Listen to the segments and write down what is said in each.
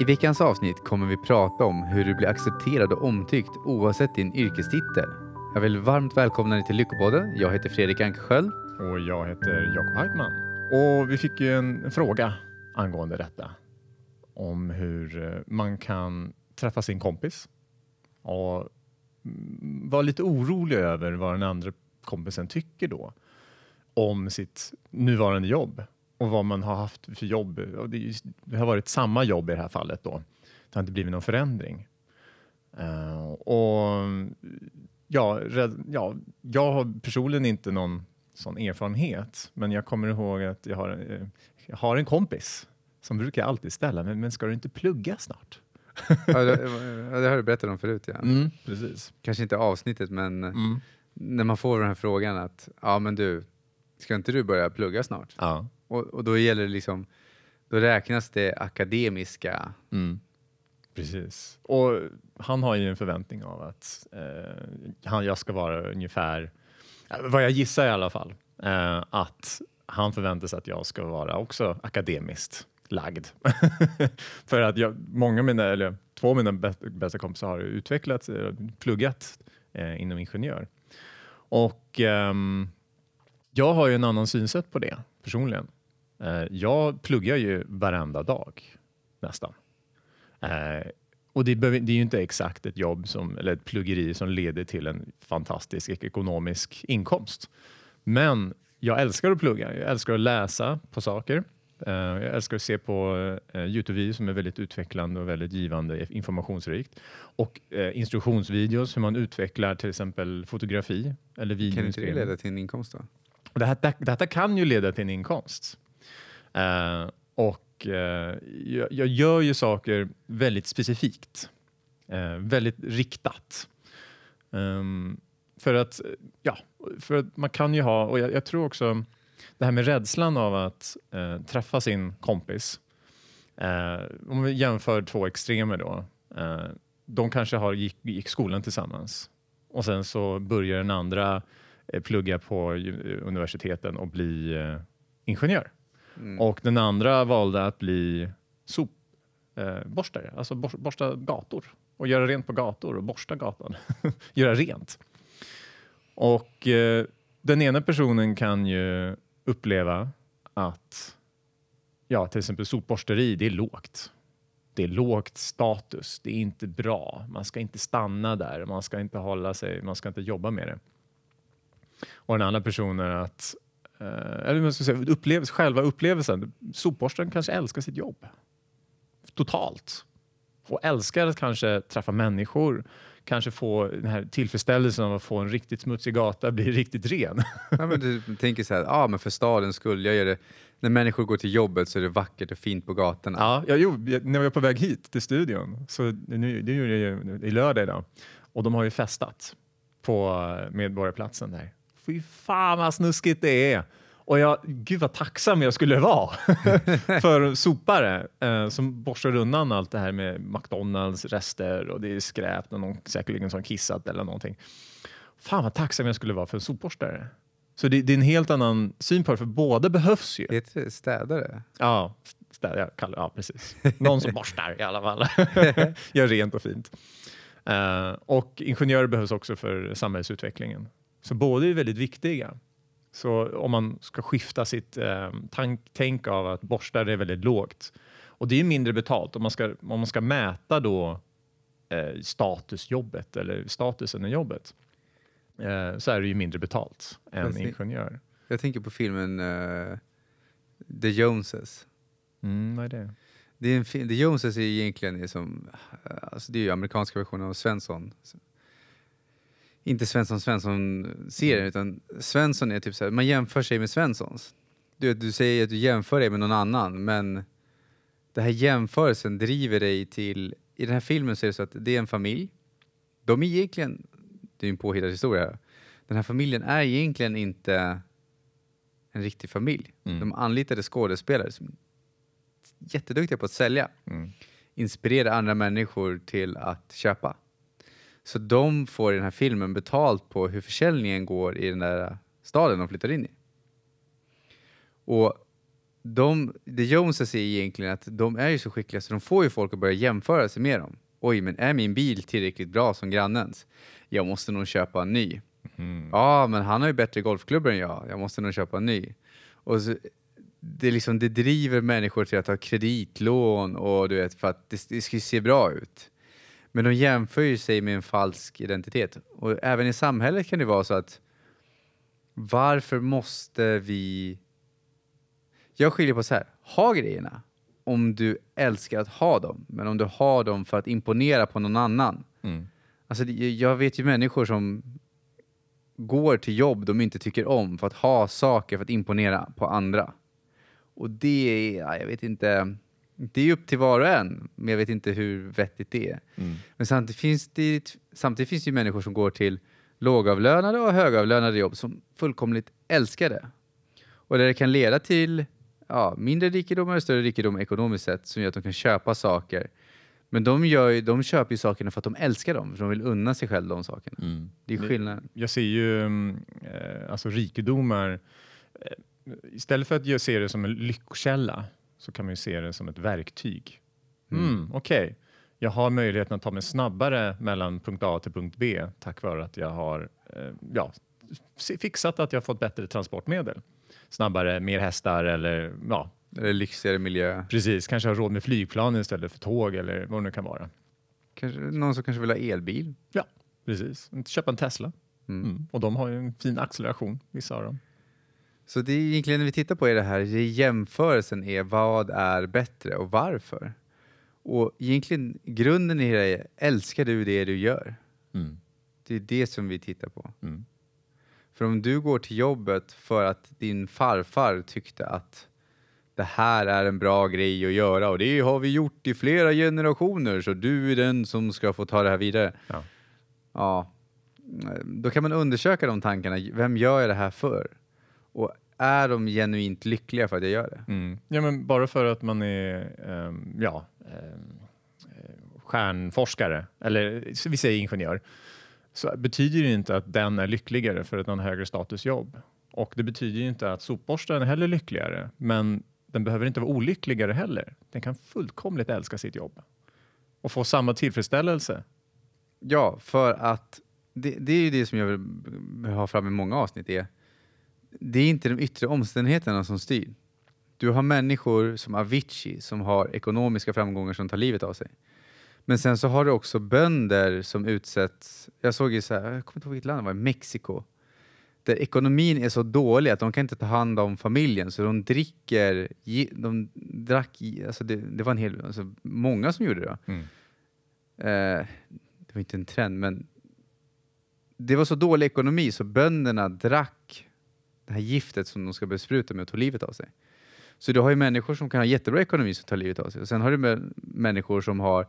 I veckans avsnitt kommer vi prata om hur du blir accepterad och omtyckt oavsett din yrkestitel. Jag vill varmt välkomna dig till Lyckopodden. Jag heter Fredrik Ankersköld. Och jag heter Jakob Heitman. Och vi fick ju en fråga angående detta. Om hur eh, man kan träffa sin kompis och mm, vara lite orolig över vad den andra kompisen tycker då om sitt nuvarande jobb och vad man har haft för jobb. Det, har varit samma jobb i det här fallet då. Det har inte blivit någon förändring. Eh, och ja, ja, jag har personligen inte någon sån erfarenhet, men jag kommer ihåg att jag har, eh, jag har en kompis som brukar alltid ställa men, men ska du inte plugga snart? Ja, det, det har du berättat om förut. Ja. Precis. Kanske inte avsnittet, men Mm. när man får den här frågan att ja, men du, ska inte du börja plugga snart? Ja. Och, och då gäller det liksom, då räknas det akademiska. Mm. Precis. Och han har ju en förväntning av att eh, han, jag ska vara ungefär, eh, vad jag gissar i alla fall, eh, att han förväntar sig att jag ska vara också akademiskt lagd. För att jag, många av mina, eller två av mina bä- bästa kompisar har utvecklat, eh, pluggat eh, inom ingenjör. Och ehm, jag har ju en annan synsätt på det personligen. Eh, jag pluggar ju varenda dag nästan. Eh, och det, behöver, det är ju inte exakt ett jobb som, eller ett pluggeri som leder till en fantastisk ekonomisk inkomst. Men jag älskar att plugga. Jag älskar att läsa på saker. Eh, jag älskar att se på Youtube-videos som är väldigt utvecklande och väldigt givande, informationsrikt. Och instruktionsvideos, hur man utvecklar till exempel fotografi eller Kan inte det videoinspelning. leda till en inkomst då? Och det här, det, detta kan ju leda till en inkomst. Eh, och eh, jag, jag gör ju saker väldigt specifikt. Eh, väldigt riktat. Um, för att, ja, för att man kan ju ha, och jag, jag tror också det här med rädslan av att eh, träffa sin kompis. Eh, om vi jämför två extremer då. Eh, de kanske har, gick, gick skolan tillsammans och sen så börjar den andra eh, plugga på universiteten och bli eh, ingenjör. Mm. Och den andra valde att bli sopborstare, eh, alltså bor borsta gator och göra rent på gator och borsta gatan. göra rent. Och eh, den ena personen kan ju uppleva att ja, till exempel sopborsteri, det är lågt. Det är lågt status, det är inte bra. Man ska inte stanna där, man ska inte hålla sig, man ska inte jobba med det. Och den andra personen att eller man ska säga, upplevs, själva upplevelsen. Sopborstaren kanske älskar sitt jobb. Totalt. Och älskar att kanske träffa människor. Kanske få den här tillfredsställelsen av att få en riktigt smutsig gata bli riktigt ren. Ja, men du tänker så här, ja men för stadens skull, jag gör det. När människor går till jobbet så är det vackert och fint på gatorna. Ja, ja, jo, jag- när jag var på väg hit till studion, så nu, det gjorde jag ju i lördag idag, och de har ju festat på eh, Medborgarplatsen där. Fy fan vad snuskigt det är! Och jag, gud vad tacksam jag skulle vara för sopare eh, som borstar undan allt det här med McDonalds rester och det är skräp och någon säkerligen som kissat eller någonting. Fan vad tacksam jag skulle vara för en sopborstare. Så det, det är en helt annan syn på det, för båda behövs ju. Det städare? Ja, städ, jag kallar, ja, precis. Någon som borstar i alla fall. Gör rent och fint. Eh, och ingenjörer behövs också för samhällsutvecklingen. Så båda är väldigt viktiga. Så om man ska skifta sitt eh, tank, tänk av att borstar är väldigt lågt. Och det är mindre betalt. Om man ska, om man ska mäta då eh, statusjobbet eller statusen i jobbet eh, så är det ju mindre betalt än Precis. ingenjör. Jag tänker på filmen eh, The Joneses. Mm, vad är det? Det är en The Joneses är egentligen är som, eh, alltså det är ju amerikanska versionen av Svensson. Inte Svensson Svensson-serien, utan Svensson är typ så här, man jämför sig med Svenssons. Du, du säger att du jämför dig med någon annan, men den här jämförelsen driver dig till, i den här filmen så är det så att det är en familj. De är egentligen, det är en påhittad historia. Den här familjen är egentligen inte en riktig familj. Mm. De anlitade skådespelare som är jätteduktiga på att sälja Mm. inspirera andra människor till att köpa. Så de får i den här filmen betalt på hur försäljningen går i den där staden de flyttar in i. Och de, det Joneses är egentligen att de är ju så skickliga så de får ju folk att börja jämföra sig med dem. Oj, men är min bil tillräckligt bra som grannens? Jag måste nog köpa en ny. Mm. Ja, men han har ju bättre golfklubbor än jag. Jag måste nog köpa en ny. Och så, det, liksom, det driver människor till att ta kreditlån och du vet, för att det, det ska se bra ut. Men de jämför ju sig med en falsk identitet. Och även i samhället kan det vara så att varför måste vi... Jag skiljer på så här, ha grejerna om du älskar att ha dem, men om du har dem för att imponera på någon annan. Mm. Alltså, jag vet ju människor som går till jobb de inte tycker om för att ha saker för att imponera på andra. Och det är, ja, jag vet inte, det är upp till var och en, men jag vet inte hur vettigt det är. Mm. Men samtidigt finns det, samtidigt finns det ju människor som går till lågavlönade och högavlönade jobb som fullkomligt älskar det. Och där det kan leda till ja, mindre rikedom eller större rikedom ekonomiskt sett som gör att de kan köpa saker. Men de, gör ju, de köper ju sakerna för att de älskar dem, för de vill unna sig själva de sakerna. Mm. Det är skillnaden. Jag ser ju mm, eh, alltså rikedomar, eh, istället för att jag ser det som en lyckokälla så kan man ju se det som ett verktyg. Mm. Okej, jag har möjligheten att ta mig snabbare mellan punkt A till punkt B tack vare att jag har eh, ja, fi- fixat att jag fått bättre transportmedel. Snabbare, mer hästar eller ja, Eller lyxigare miljö. precis, kanske har råd med flygplan istället för tåg eller vad det nu kan vara. Kanske, någon som kanske vill ha elbil. Ja, precis. Köpa en Tesla. Mm. Mm. Och de har ju en fin acceleration, vissa av dem. Så det är egentligen när vi tittar på det här, det är jämförelsen är vad är bättre och varför? Och egentligen grunden i det är, älskar du det du gör? Mm. Det är det som vi tittar på. Mm. För om du går till jobbet för att din farfar tyckte att det här är en bra grej att göra och det har vi gjort i flera generationer så du är den som ska få ta det här vidare. Ja. Ja, då kan man undersöka de tankarna. Vem gör jag det här för? Och är de genuint lyckliga för att jag gör det? Mm. Ja, men bara för att man är ehm, ja, eh, stjärnforskare, eller vi säger ingenjör, så betyder det inte att den är lyckligare för att den har högre statusjobb. Och det betyder inte att sopborstaren är heller lyckligare, men den behöver inte vara olyckligare heller. Den kan fullkomligt älska sitt jobb och få samma tillfredsställelse. Ja, för att det, det är ju det som jag vill ha fram i många avsnitt. Är, det är inte de yttre omständigheterna som styr. Du har människor som Avicii som har ekonomiska framgångar som tar livet av sig. Men sen så har du också bönder som utsätts, jag såg ju så här, jag kommer inte ihåg vilket land det var, i Mexiko. Där ekonomin är så dålig att de kan inte ta hand om familjen så de dricker, de drack, alltså det, det var en hel, alltså många som gjorde det. Mm. Eh, det var inte en trend, men det var så dålig ekonomi så bönderna drack det här giftet som de ska bespruta med och tog livet av sig. Så du har ju människor som kan ha jättebra ekonomi som tar livet av sig och sen har du mä- människor som har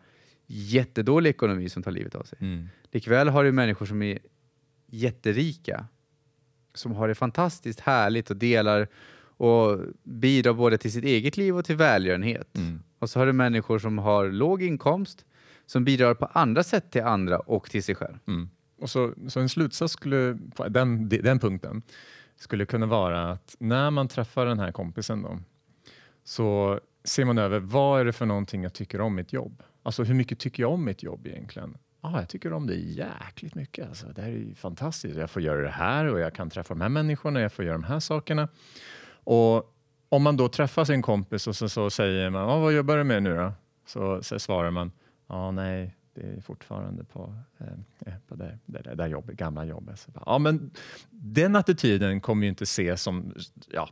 jättedålig ekonomi som tar livet av sig. Mm. Likväl har du människor som är jätterika som har det fantastiskt härligt och delar och bidrar både till sitt eget liv och till välgörenhet. Mm. Och så har du människor som har låg inkomst som bidrar på andra sätt till andra och till sig själv. Mm. Och så, så en slutsats skulle, på den, den punkten skulle kunna vara att när man träffar den här kompisen då, så ser man över vad är det för någonting jag tycker om mitt jobb? Alltså hur mycket tycker jag om mitt jobb egentligen? Ah, jag tycker om det jäkligt mycket. Alltså, det här är ju fantastiskt. Jag får göra det här och jag kan träffa de här människorna, jag får göra de här sakerna. Och om man då träffar sin kompis och så, så säger man, ah, vad jobbar du med nu då? Så, så svarar man, ja ah, nej, det är fortfarande på, eh, eh på det, det, det där jobbet, gamla jobbet. Så bara, ja, men den attityden kommer ju inte ses som ja,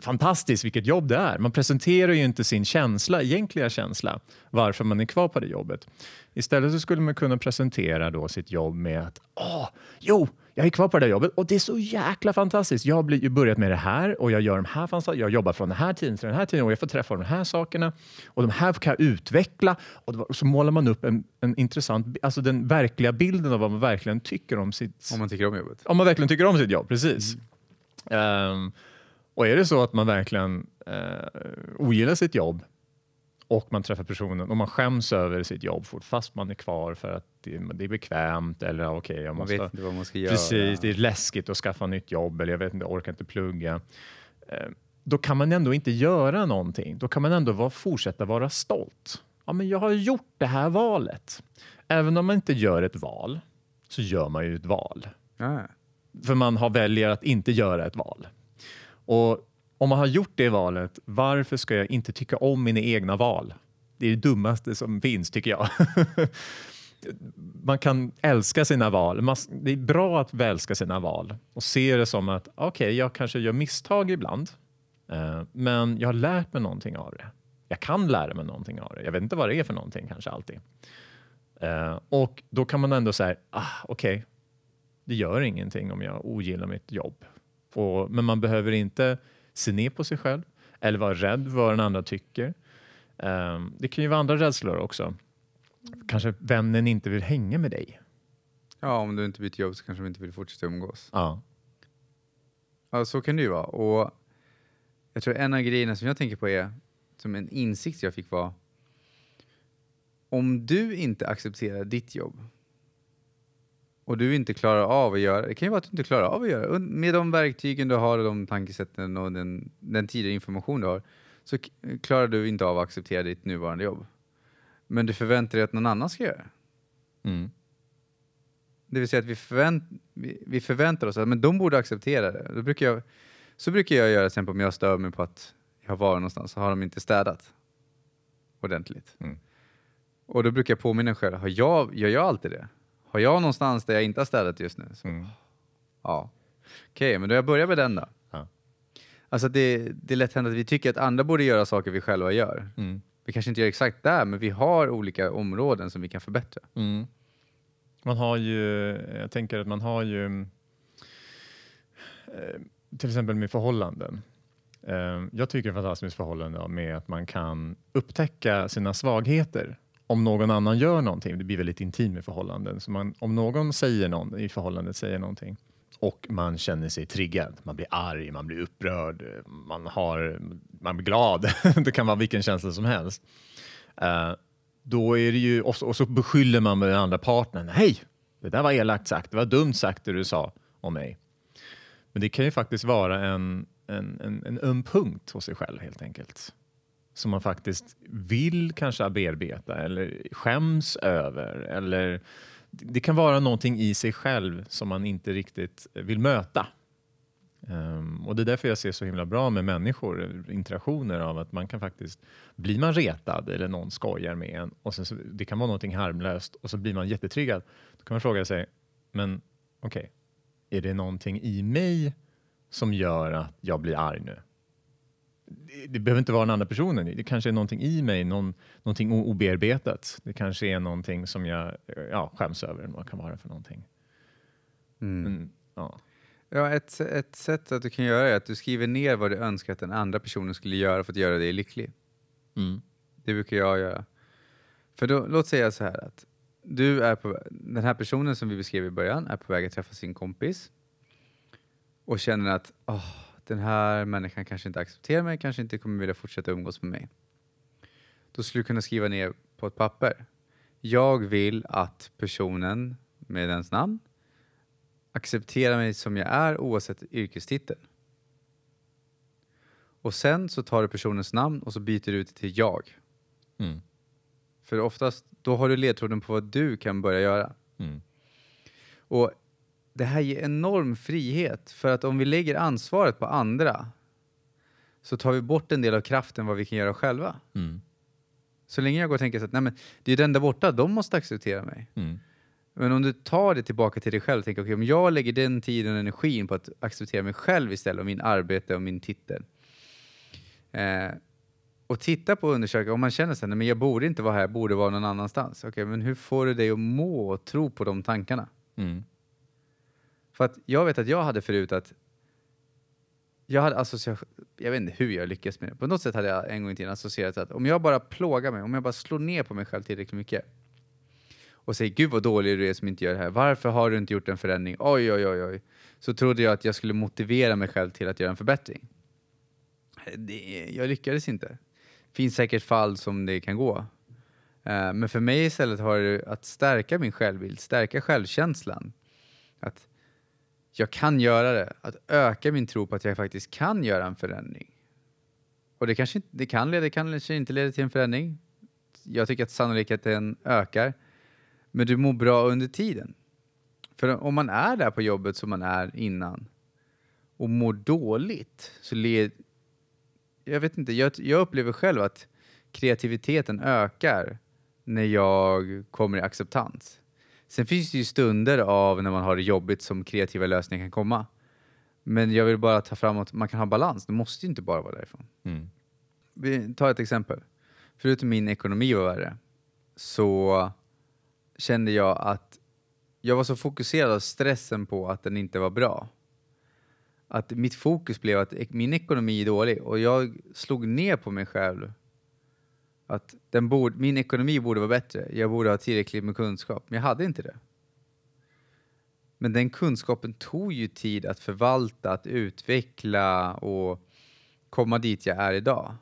fantastiskt vilket jobb det är. Man presenterar ju inte sin känsla, egentliga känsla varför man är kvar på det jobbet. Istället så skulle man kunna presentera då sitt jobb med att Åh, jo, jag är kvar på det där jobbet och det är så jäkla fantastiskt. Jag har börjat med det här och jag gör de här fantastiska, jag jobbar från den här tiden till den här tiden och jag får träffa de här sakerna och de här kan jag utveckla och så målar man upp en, en intressant, alltså den verkliga bilden av vad man verkligen tycker om sitt, Om man tycker om jobbet. om man verkligen tycker om sitt jobb, precis. Ehm, och är det så att man verkligen uh, ogillar sitt jobb och man träffar personen och man skäms över sitt jobb fort, fast man är kvar för att det, det är bekvämt eller okej, jag Man vet inte vad man ska göra. Precis, det är läskigt att skaffa nytt jobb eller jag vet inte, jag orkar inte plugga. Eh, då kan man ändå inte göra någonting. Då kan man ändå vara, fortsätta vara stolt. Ja, men jag har gjort det här valet. Även om man inte gör ett val så gör man ju ett val. Ja. För man har väljer att inte göra ett val. Och om man har gjort det valet, varför ska jag inte tycka om mina egna val? Det är det dummaste som finns tycker jag. man kan älska sina val. Det är bra att älska sina val och se det som att okej, okay, jag kanske gör misstag ibland, eh, men jag har lärt mig någonting av det. Jag kan lära mig någonting av det. Jag vet inte vad det är för någonting kanske alltid. Eh, och då kan man ändå säga, ah, okej, okay, det gör ingenting om jag ogillar mitt jobb. Och, men man behöver inte se ner på sig själv eller vara rädd för vad den andra tycker. Um, det kan ju vara andra rädslor också. Kanske vännen inte vill hänga med dig. Ja, om du inte byter jobb så kanske de inte vill fortsätta umgås. Ja. Ja, så kan det ju vara. Och jag tror en av grejerna som jag tänker på är, som en insikt jag fick var, om du inte accepterar ditt jobb och du inte klarar av att göra det kan ju vara att du inte klarar av att göra. Med de verktygen du har och de tankesätten och den, den tid och information du har så klarar du inte av att acceptera ditt nuvarande jobb. Men du förväntar dig att någon annan ska göra det. Mm. Det vill säga att vi, förvänt, vi, vi, förväntar oss att men de borde acceptera det. Då brukar jag, så brukar jag göra exempel om jag stör mig på att jag har varit någonstans så har de inte städat ordentligt. Mm. Och då brukar jag påminna mig själv, har jag, gör jag alltid det? Har jag någonstans där jag inte har städat just nu? Så, mm. Ja. Okej, okay, men då jag börjar med den då. Ja. Alltså det, det är lätt hänt att vi tycker att andra borde göra saker vi själva gör. Mm. Vi kanske inte gör exakt där, men vi har olika områden som vi kan förbättra. Mm. Man har ju, jag tänker att man har ju, eh, till exempel med förhållanden. Eh, jag tycker det är fantastiskt förhållande med att man kan upptäcka sina svagheter om någon annan gör någonting, det blir väldigt intimt i förhållanden, så man, om någon säger någon, i förhållandet säger någonting och man känner sig triggad, man blir arg, man blir upprörd, man, har, man blir glad, det kan vara vilken känsla som helst. Uh, då är det ju, och så, och så beskyller man med den andra partnern, hej, det där var elakt sagt, det var dumt sagt det du sa om mig. Men det kan ju faktiskt vara en, en, en, en öm punkt hos sig själv helt enkelt som man faktiskt vill kanske bearbeta eller skäms över. Eller det kan vara någonting i sig själv som man inte riktigt vill möta. Um, och Det är därför jag ser så himla bra med människor, interaktioner av att man kan faktiskt, blir man retad eller någon skojar med en och sen så, det kan vara någonting harmlöst och så blir man jättetriggad. Då kan man fråga sig, men okej, okay, är det någonting i mig som gör att jag blir arg nu? Det behöver inte vara den andra personen. Det kanske är någonting i mig, någon, någonting obearbetat. Det kanske är någonting som jag ja, skäms över, vad kan vara för någonting. Mm. Men, ja. Ja, ett, ett sätt att du kan göra är att du skriver ner vad du önskar att den andra personen skulle göra för att göra dig lycklig. Mm. Det brukar jag göra. För då, låt säga så här att du är på, den här personen som vi beskrev i början är på väg att träffa sin kompis och känner att oh, den här människan kanske inte accepterar mig, kanske inte kommer vilja fortsätta umgås med mig. Då skulle du kunna skriva ner på ett papper. Jag vill att personen med dens namn accepterar mig som jag är oavsett yrkestitel. Och sen så tar du personens namn och så byter du ut det till jag. Mm. För oftast, då har du ledtråden på vad du kan börja göra. Mm. Och det här ger enorm frihet för att om vi lägger ansvaret på andra så tar vi bort en del av kraften vad vi kan göra själva. Mm. Så länge jag går och tänker så att nej men, det är den där borta, de måste acceptera mig. Mm. Men om du tar det tillbaka till dig själv och tänker okay, om jag lägger den tiden och energin på att acceptera mig själv istället och min arbete och min titel. Eh, och titta på och undersöka, om man känner att men jag borde inte vara här, jag borde vara någon annanstans. Okej, okay, men hur får du dig att må och tro på de tankarna? Mm. För att jag vet att jag hade förut att jag hade association, jag vet inte hur jag lyckades med det. På något sätt hade jag en gång i tiden associerat att om jag bara plågar mig, om jag bara slår ner på mig själv tillräckligt mycket och säger gud vad dålig du är som inte gör det här. Varför har du inte gjort en förändring? Oj, oj, oj, oj. Så trodde jag att jag skulle motivera mig själv till att göra en förbättring. Det, jag lyckades inte. Finns säkert fall som det kan gå. Uh, men för mig istället har det att stärka min självbild, stärka självkänslan. Att jag kan göra det. Att öka min tro på att jag faktiskt kan göra en förändring. Och det kanske inte, det kan leda, det kanske inte leder till en förändring. Jag tycker att sannolikheten ökar. Men du mår bra under tiden. För om man är där på jobbet som man är innan och mår dåligt så led, jag vet inte, jag, jag upplever själv att kreativiteten ökar när jag kommer i acceptans. Sen finns det ju stunder av när man har det jobbigt som kreativa lösningar kan komma. Men jag vill bara ta fram att man kan ha balans. Det måste ju inte bara vara därifrån. Mm. Vi tar ett exempel. Förutom min ekonomi var värre så kände jag att jag var så fokuserad av stressen på att den inte var bra. Att mitt fokus blev att min ekonomi är dålig och jag slog ner på mig själv. Att den borde, min ekonomi borde vara bättre. Jag borde ha tillräckligt med kunskap, men jag hade inte det. Men den kunskapen tog ju tid att förvalta, att utveckla och komma dit jag är idag.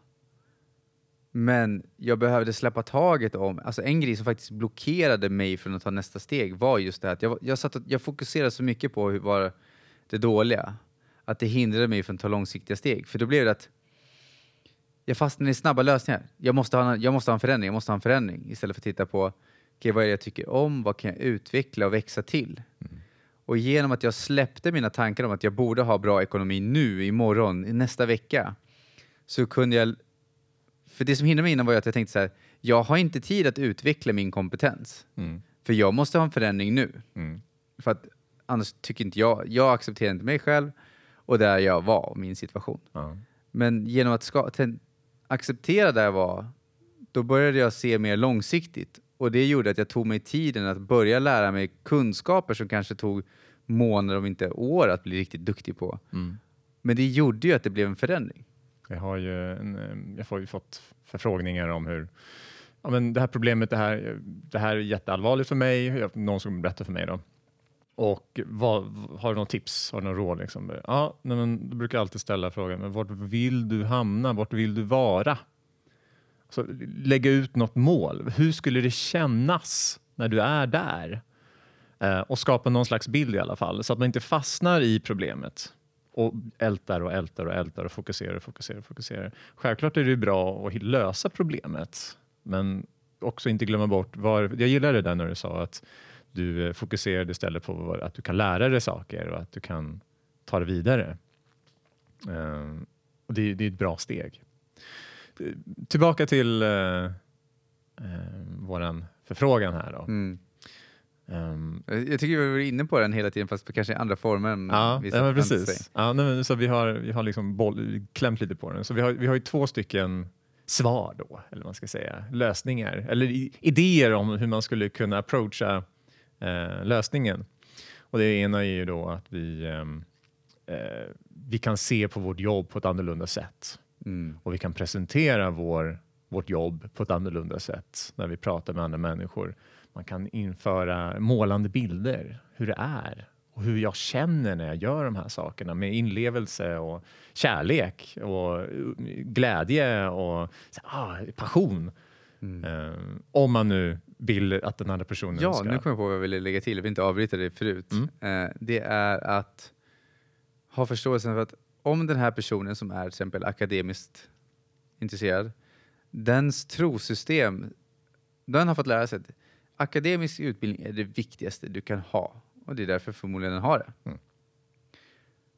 Men jag behövde släppa taget om, alltså en grej som faktiskt blockerade mig från att ta nästa steg var just det här att jag, jag, satt och, jag fokuserade så mycket på hur var det dåliga, att det hindrade mig från att ta långsiktiga steg. För då blev det att jag fastnade i snabba lösningar. Jag måste ha, jag måste ha en förändring, jag måste ha en förändring istället för att titta på okay, vad är det jag tycker om, vad kan jag utveckla och växa till? Och genom att jag släppte mina tankar om att jag borde ha bra ekonomi nu, imorgon, i nästa vecka, så kunde jag... För det som hindrade mig innan var att jag tänkte så här, jag har inte tid att utveckla min kompetens. Mm. För jag måste ha en förändring nu. Mm. För att annars tycker inte jag, jag accepterar inte mig själv och där jag var och min situation. Men genom att ska, acceptera där jag var, då började jag se mer långsiktigt. Och det gjorde att jag tog mig tiden att börja lära mig kunskaper som kanske tog månader, om inte år, att bli riktigt duktig på. Mm. Men det gjorde ju att det blev en förändring. Jag har ju, en, eh, jag får ju fått förfrågningar om hur ja, men det här problemet, det här, det här är jätteallvarligt för mig. Någon som berättar för mig då. Och vad, har du något tips? Har du något råd? Liksom? Ja, nej, men du brukar alltid ställa frågan, men vart vill du hamna? Vart vill du vara? Så, lägga ut något mål. Hur skulle det kännas när du är där? Eh, och skapa någon slags bild i alla fall, så att man inte fastnar i problemet och ältar och ältar och ältar och fokuserar och fokuserar och fokuserar. Självklart är det bra att lösa problemet, men också inte glömma bort var, jag gillar det där när du sa att du eh, fokuserade istället på att du kan lära dig saker och att du kan ta det vidare. Eh, och det, det är ett bra steg. Eh, Tillbaka till uh, våran förfrågan här då. Mm. Ehm, Jag tycker vi var inne på den hela tiden, fast kanske andra former Ja, ja precis. Ja, nej, men så vi har, vi har liksom boll, klämt lite på den. Så vi har, vi har ju två stycken svar då, eller man ska säga, lösningar, eller i, idéer om hur man skulle kunna approacha eh, lösningen. Och det ena är ju då att vi, ehm, eh, vi kan se på vårt jobb på ett annorlunda sätt Mm. och vi kan presentera vår, vårt jobb på ett annorlunda sätt när vi pratar med andra människor. Man kan införa målande bilder, hur det är och hur jag känner när jag gör de här sakerna med inlevelse och kärlek och glädje och ah, passion. Eh, om man nu vill att den andra personen Ja, ska... nu kommer jag på vad jag ville lägga till. Jag vill inte avbryta dig förut. Mm. Eh, det är att ha förståelsen för att om den här personen som är till exempel akademiskt intresserad, dens trosystem, den har fått lära sig att akademisk utbildning är det viktigaste du kan ha. Och det är därför förmodligen den har det. Mm.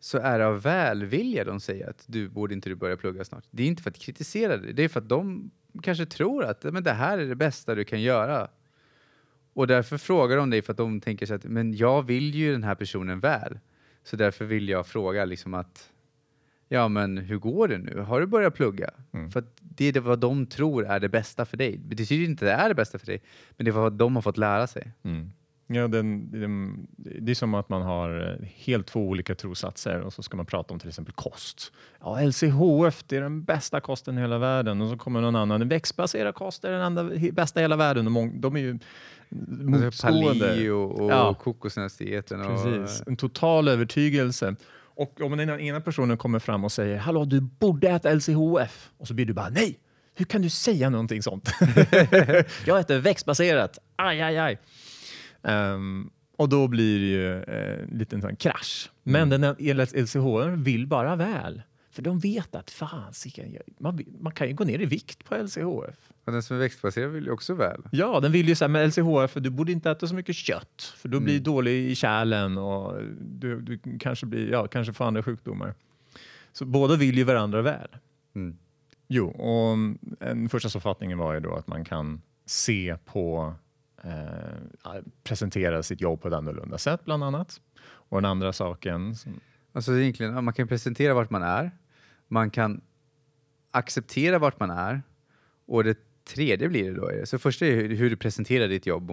Så är det av välvilja de säger att du borde inte du börja plugga snart. Det är inte för att kritisera dig, det är för att de kanske tror att men det här är det bästa du kan göra. Och därför frågar de dig för att de tänker sig att men jag vill ju den här personen väl. Så därför vill jag fråga liksom att ja men hur går det nu? Har du börjat plugga? Mm. För det är vad de tror är det bästa för dig. Det betyder inte att det är det bästa för dig, men det är vad de har fått lära sig. Mm. Ja, den, den, det är som att man har eh, helt två olika trossatser och så ska man prata om till exempel kost. Ja, LCHF det är den bästa kosten i hela världen och så kommer någon annan. Växtbaserad kost är den enda, bästa i hela världen. Och de är ju motstående. Paleo och Ja. kokosnötsdieten. Precis, en total övertygelse. Och om den ena personen kommer fram och säger hallå du borde äta LCHF och så blir du bara nej, hur kan du säga någonting sånt? jag äter växtbaserat, aj aj aj. Ehm, och då blir det ju eh, en liten sån krasch. Men den här LCHF vill bara väl. För de vet att fan, man, man kan ju gå ner i vikt på LCHF. Och den som är växtbaserad vill ju också väl. Ja, den vill ju säga med LCHF, du borde inte äta så mycket kött för då blir du Mm. dålig i kärlen och du, du kanske, blir, ja, kanske får andra sjukdomar. Så båda vill ju varandra väl. Mm. Jo, och den första författningen var ju då att man kan se på, eh, presentera sitt jobb på ett annorlunda sätt bland annat. Och den andra saken, som, Alltså egentligen, man kan presentera vart man är. Man kan acceptera vart man är. Och det tredje blir det då. det. Så första är hur, hur du presenterar ditt jobb.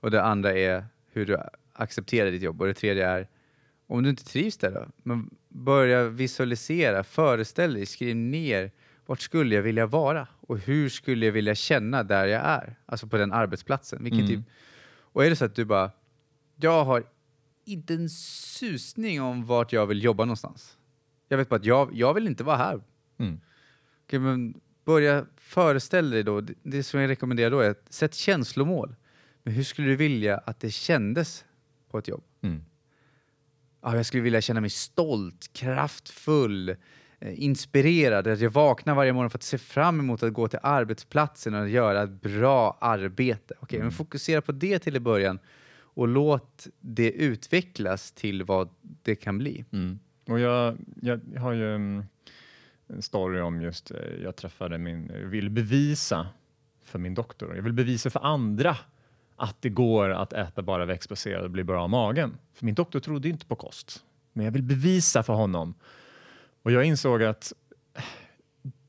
Och det andra är hur du accepterar ditt jobb. Och det tredje är om du inte trivs där då. Men börja visualisera, föreställ dig, skriv ner. Vart skulle jag vilja vara? Och hur skulle jag vilja känna där jag är? Alltså på den arbetsplatsen. Vilken Mm. typ. Och är det så att du bara, jag har inte en susning om vart jag vill jobba någonstans. Jag vet bara att jag, jag vill inte vara här. mm, Okej, men börja föreställa dig då, det, det som jag rekommenderar då är att sätt känslomål. Men hur skulle du vilja att det kändes på ett jobb? mm, Ja, jag skulle vilja känna mig stolt, kraftfull, inspirerad. Att jag vaknar varje morgon för att se fram emot att gå till arbetsplatsen och göra ett bra arbete. Okej, men fokusera på det till i början och låt det utvecklas till vad det kan bli. mm. Och jag, jag har ju mm, en story om just, eh, jag träffade min, jag vill bevisa för min doktor, jag vill bevisa för andra att det går att äta bara växtbaserat och bli bra av magen. För min doktor trodde inte på kost, men jag vill bevisa för honom. Och jag insåg att eh,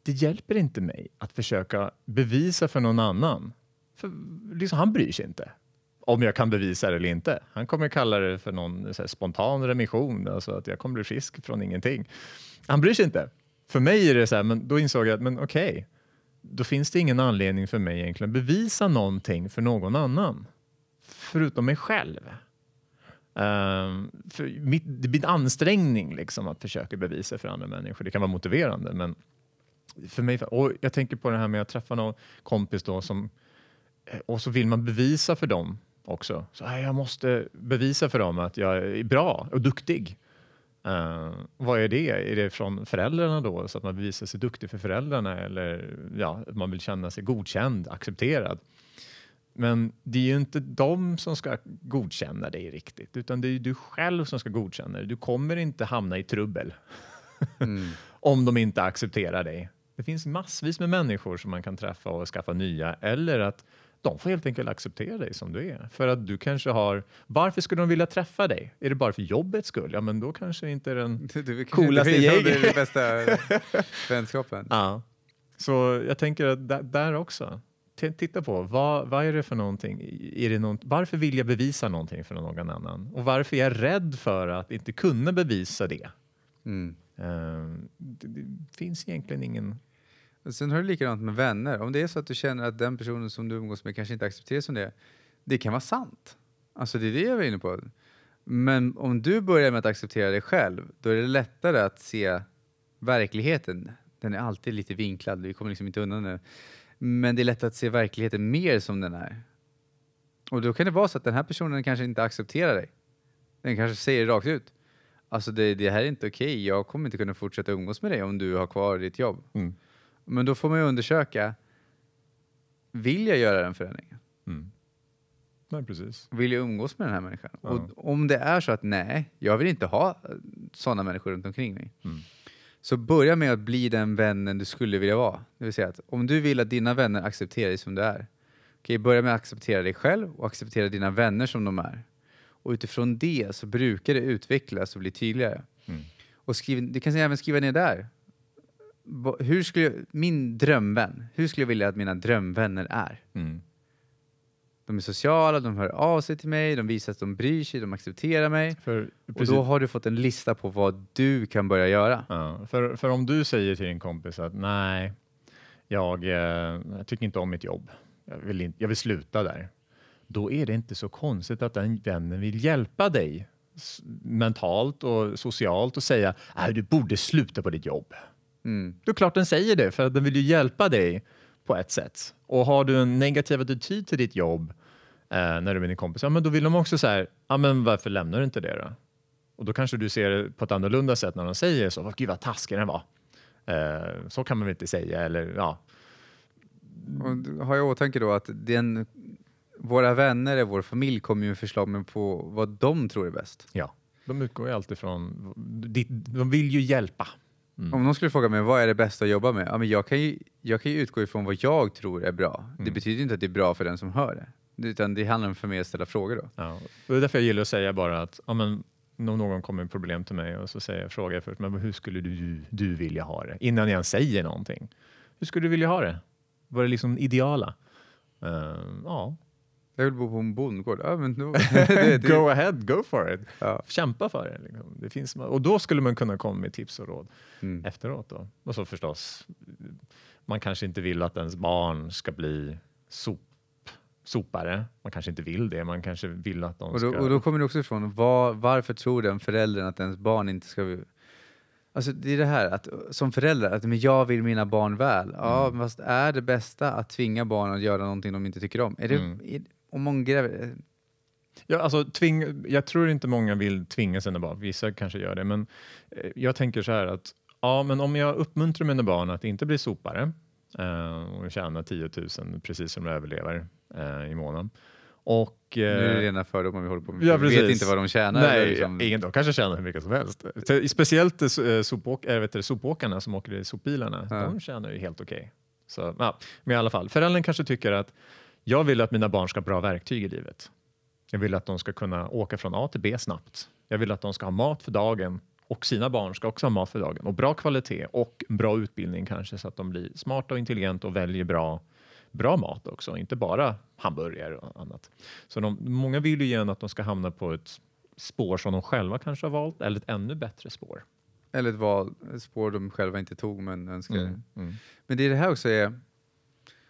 det hjälper inte mig att försöka bevisa för någon annan. För liksom, han bryr sig inte om jag kan bevisa det eller inte. Han kommer kalla det för någon eh, så här, spontan remission, alltså att jag kommer bli frisk från ingenting. Han bryr sig inte. För mig är det så här, men då insåg jag att men okej, då finns det ingen anledning för mig egentligen att bevisa någonting för någon annan. Förutom mig själv. Ehm, för mitt, det blir en ansträngning liksom att försöka bevisa för andra människor. Det kan vara motiverande, men för mig, och jag tänker på det här med att träffa någon kompis då som eh, och så vill man bevisa för dem också. Så "Nej, jag måste bevisa för dem att jag är bra och duktig. Uh, vad är det? Är det från föräldrarna då? Så att man bevisar sig duktig för föräldrarna eller ja, att man vill känna sig godkänd, accepterad. Men det är ju inte de som ska godkänna dig riktigt, utan det är ju du själv som ska godkänna dig. Du kommer inte hamna i trubbel Mm. om de inte accepterar dig. Det finns massvis med människor som man kan träffa och skaffa nya eller att de får helt enkelt acceptera dig som du är. För att du kanske har... Varför skulle de vilja träffa dig? Är det bara för jobbets skull? Ja, men då kanske inte den... Du, du, Coolaste det finns nog gäng. den bästa vänskapen. Ja. Så jag tänker att där också. Titta på vad, vad är det för någonting? Är det någon, varför vill jag bevisa någonting för någon annan? Och varför är jag rädd för att inte kunna bevisa det? Mm. Ehm, det, det finns egentligen ingen... Sen har du likadant med vänner. Om det är så att du känner att den personen som du umgås med kanske inte accepterar som det är, det kan vara sant. Alltså det är det jag var inne på. Men om du börjar med att acceptera dig själv, då är det lättare att se verkligheten. Den är alltid lite vinklad, vi kommer liksom inte undan det. Men det är lätt att se verkligheten mer som den är. Och då kan det vara så att den här personen kanske inte accepterar dig. Den kanske säger rakt ut. Alltså det, det här är inte okej, jag kommer inte kunna fortsätta umgås med dig om du har kvar ditt jobb. Mm. Men då får man ju undersöka, vill jag göra den förändringen? Mm. Nej, precis. Vill jag umgås med den här människan? Ja. Och om det är så att nej, jag vill inte ha sådana människor runt omkring mig. Mm. Så börja med att bli den vännen du skulle vilja vara. Det vill säga att om du vill att dina vänner accepterar dig som du är, okej, börja med att acceptera dig själv och acceptera dina vänner som de är. Och utifrån det så brukar det utvecklas och bli tydligare. Mm. Och skriv, du kan även skriva ner där. Hur skulle jag, min drömvän, hur skulle jag vilja att mina drömvänner är? Mm. De är sociala, de hör av sig till mig, de visar att de bryr sig, de accepterar mig. För, Och då har du fått en lista på vad du kan börja göra. ja, för, för om du säger till din kompis att nej, jag, eh, jag tycker inte om mitt jobb, jag vill, inte, jag vill sluta där. Då är det inte så konstigt att den vännen vill hjälpa dig mentalt och socialt och säga att du borde sluta på ditt jobb. Mm. Då är klart den säger det, för att den vill ju hjälpa dig på ett sätt. Och har du en negativ attityd till ditt jobb eh, när du är med din kompis, ja, men då vill de också säga, ja, men varför lämnar du inte det då? Och då kanske du ser det på ett annorlunda sätt när de säger så. Gud vad taskig den var. Eh, så kan man väl inte säga. Eller, ja. Och har jag i åtanke då att den, våra vänner, vår familj kommer ju förslag på vad de tror är bäst. ja, de utgår ju alltid från... De vill ju hjälpa. Mm. Om någon skulle fråga mig vad är det bästa att jobba med? Ja, men jag, kan ju, jag kan ju utgå ifrån vad jag tror är bra. Det Mm. betyder inte att det är bra för den som hör det. Utan det handlar för mig att ställa frågor då. Ja. Det är därför jag gillar att säga bara att ja, men, om någon kommer med problem till mig och så säger jag, frågar jag först, men hur skulle du, du vilja ha det? Innan jag ens säger någonting. Hur skulle du vilja ha det? Vad är liksom ideala? Eh, ja, Jag vill bo på en bondgård. Ja, men då, det, det, go ahead, go for it. ja. Kämpa för det. Liksom. det finns, och då skulle man kunna komma med tips och råd mm. efteråt. Då. Och så förstås, man kanske inte vill att ens barn ska bli sop, sopare. Man kanske inte vill det. Man kanske vill att de och, ska... då, och då kommer det också ifrån, var, varför tror den föräldern att ens barn inte ska... Alltså det är det här att som förälder, att men jag vill mina barn väl. Ja, Mm. fast är det bästa att tvinga barn att göra någonting de inte tycker om? Är det, Mm. är, om många gräver, Ja, alltså, tving, jag tror inte många vill tvinga sina barn, vissa kanske gör det, men eh, jag tänker så här att ja, men om jag uppmuntrar mina barn att inte bli sopare eh, och tjäna 10 000 precis som de överlever eh, i månaden. Och, nu är det eh, rena fördomar vi håller på med. Ja, vi vet inte vad de tjänar. Nej, liksom, ingen, de kanske tjänar hur mycket som helst. Speciellt eh, sopåk, äh, vet du, sopåkarna som åker i sopbilarna, Ja. de tjänar ju helt okej. Så, ja, Men i alla fall, föräldern kanske tycker att jag vill att mina barn ska ha bra verktyg i livet. Jag vill att de ska kunna åka från A till B snabbt. Jag vill att de ska ha mat för dagen och sina barn ska också ha mat för dagen och bra kvalitet och bra utbildning kanske så att de blir smarta och intelligenta och väljer bra, bra mat också, inte bara hamburgare och annat. Så de, många vill ju gärna att de ska hamna på ett spår som de själva kanske har valt eller ett ännu bättre spår. Eller ett val, ett spår de själva inte tog men önskar. Mm. Mm. Men det är det här också är,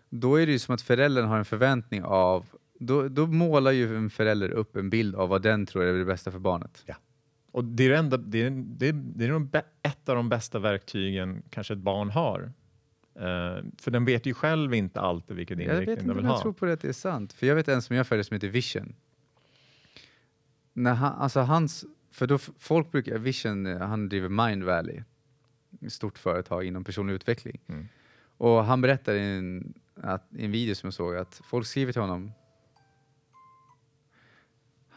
då är det ju som att föräldern har en förväntning av, då, då målar ju en förälder upp en bild av vad den tror är det bästa för barnet. Och det är, det enda, det är, det är, det är de, ett av de bästa verktygen kanske ett barn har. Eh, för den vet ju själv inte alltid vilken Jag vet inriktning inte den om vill jag ha. tror på det att det är sant. För jag vet en som jag följer som heter Vision. När han, alltså hans, för då folk brukar, Vision, han driver Mind Valley, ett stort företag inom personlig utveckling. Mm. Och han berättar i en, att, i en video som jag såg att folk skriver till honom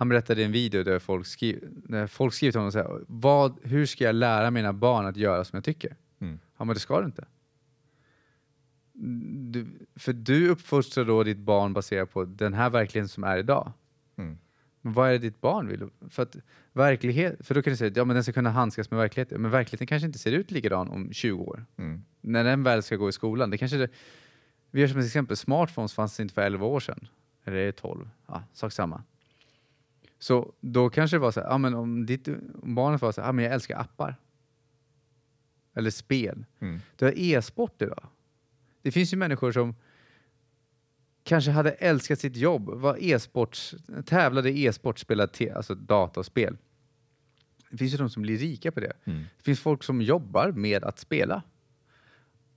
han berättade i en video där folk, skri, där folk skriver till honom så här, vad, hur ska jag lära mina barn att göra som jag tycker? Mm. Han bara, det ska du inte. Du, för du uppfostrar då ditt barn baserat på den här verkligheten som är idag. Mm. Men vad är det ditt barn vill? För, att verklighet, för då kan du säga att ja, men den ska kunna handskas med verkligheten. Men verkligheten kanske inte ser ut likadan om 20 år. Mm. När den väl ska gå i skolan. Det kanske det, vi gör som ett exempel, smartphones fanns inte för 11 år sedan. Eller är det 12? Ja, sak samma. Så då kanske det var så här, ja, men om, ditt, om barnet var så här, ja, men jag älskar appar. Eller spel. Mm. Du har e-sport idag. Det finns ju människor som kanske hade älskat sitt jobb, var e-sports, tävlade i e-sport, spelade alltså dataspel. Det finns ju de som blir rika på det. Mm. Det finns folk som jobbar med att spela.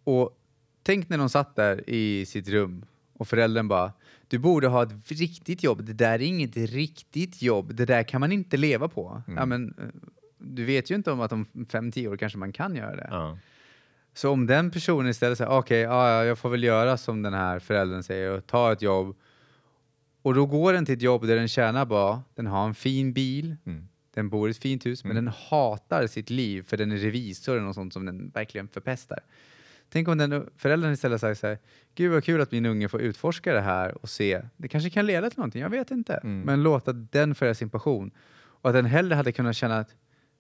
Och tänk när de satt där i sitt rum och föräldern bara, du borde ha ett riktigt jobb, det där är inget riktigt jobb, det där kan man inte leva på. Mm. Ja, men, eh, du vet ju inte om att om fem tio år kanske man kan göra det. Ja. Så om den personen istället säger okej, ja, ja, jag får väl göra som den här föräldern säger och ta ett jobb. Och då går den till ett jobb där den tjänar bra, den har en fin bil, Mm. den bor i ett fint hus, men Mm. den hatar sitt liv för den är revisor något sånt som den verkligen förpestar. Tänk om den föräldern istället säger så här, gud vad kul att min unge får utforska det här och se, det kanske kan leda till någonting, jag vet inte. Mm. Men låta den följa sin passion. Och att den hellre hade kunnat tjäna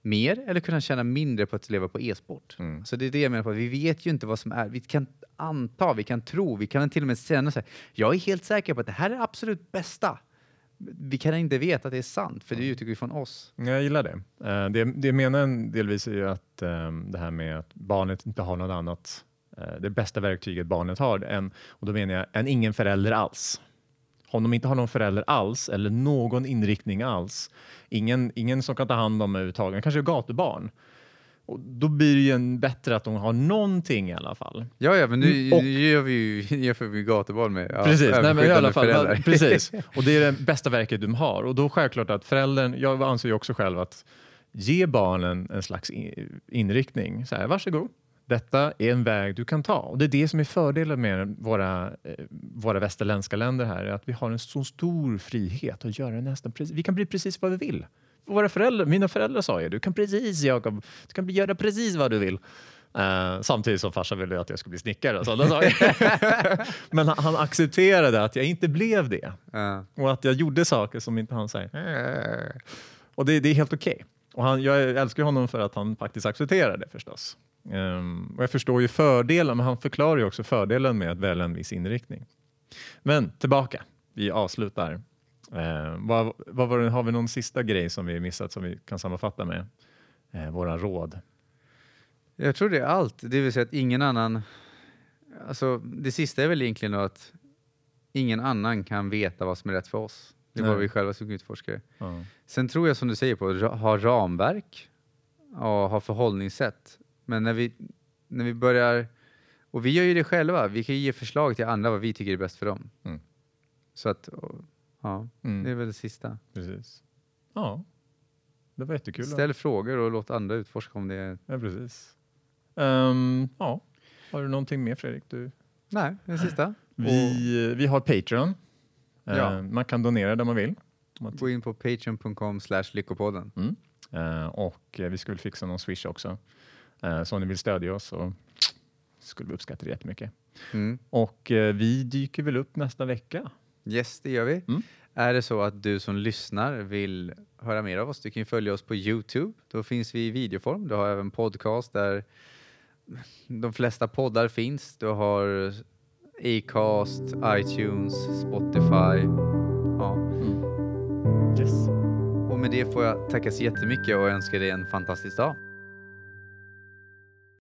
mer eller kunnat tjäna mindre på att leva på e-sport. Mm. Så det är det jag menar på, vi vet ju inte vad som är, vi kan anta, vi kan tro, vi kan till och med känna så här, jag är helt säker på att det här är absolut bästa. Vi kan inte veta att det är sant, för det utgår ju från oss. Jag gillar det. Eh, det. Det jag menar en delvis är ju att eh, det här med att barnet inte har något annat, det bästa verktyget barnet har, än, och då menar jag än ingen förälder alls. Om de inte har någon förälder alls eller någon inriktning alls, ingen, ingen som kan ta hand om överhuvudtaget, kanske gatubarn, och då blir det ju en bättre att de har någonting i alla fall. Ja, ja, men nu, Och- nu gör vi ju jämför vi gatubarn med ja, precis, nej, men i alla fall, föräldrar. precis. Och det är det bästa verket de har. Och då självklart att föräldern, jag anser ju också själv att ge barnen en slags inriktning. Så här, varsågod, detta är en väg du kan ta. Och det är det som är fördelen med våra, eh, våra västerländska länder här, är att vi har en så stor frihet att göra nästan precis, vi kan bli precis vad vi vill. Våra föräldrar, mina föräldrar sa ju, du kan precis Jakob, du kan göra precis vad du vill. Eh, samtidigt som farsan ville att jag skulle bli snickare sådana saker. Men han, han accepterade att jag inte blev det. Ja. Och att jag gjorde saker som inte han säger. Och det, det är helt okej. Och han, jag älskar honom för att han faktiskt accepterar det förstås. Um, och jag förstår ju fördelen, men han förklarar ju också fördelen med att välja en viss inriktning. Men tillbaka, vi avslutar. Uh, vad, vad var det, har vi någon sista grej som vi missat som vi kan sammanfatta med? Ehm, uh, våra råd. Jag tror det är allt. Det vill säga att ingen annan... Alltså, det sista är väl egentligen då att ingen annan kan veta vad som är rätt för oss. Det är Nej. vi själva som utforskar det. Ja. Sen tror jag som du säger på att ha ramverk och ha förhållningssätt. Men när vi, när vi börjar... Och vi gör ju det själva. Vi kan ju ge förslag till andra vad vi tycker är bäst för dem. Mm. Så att, ja, Mm. det är väl det sista. Precis. Ja, det var jättekul. Ställ frågor och låt andra utforska om det är... Ja, precis. Ehm, ja. Har du någonting mer Fredrik? Du? Nej, det sista. Vi, vi har Patreon. Ja. Ehm, man kan donera där man vill. Gå in på patreon.com lyckopodden. Mm. Ehm, och eh, vi skulle fixa någon swish också. Så om ni vill stödja oss så skulle vi uppskatta det jättemycket. Mm. Och eh, vi dyker väl upp nästa vecka. Yes, det gör vi. Mm. Är det så att du som lyssnar vill höra mer av oss, du kan följa oss på Youtube. Då finns vi i videoform. Du har även podcast där de flesta poddar finns. Du har Acast, iTunes, Spotify. Ja. Yes. Och med det får jag tacka så jättemycket och önska dig en fantastisk dag.